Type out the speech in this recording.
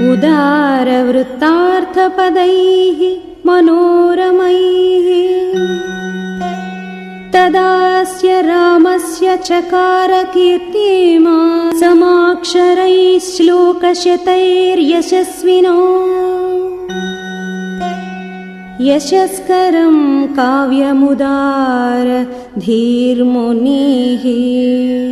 उदारवृत्तार्थपदैः मनोरमैः। तदास्य रामस्य चकारकीर्तिमा समाक्षरैः श्लोकशतैर्यशस्विनो। यशस्करं काव्यमुदार धीर्मुनिः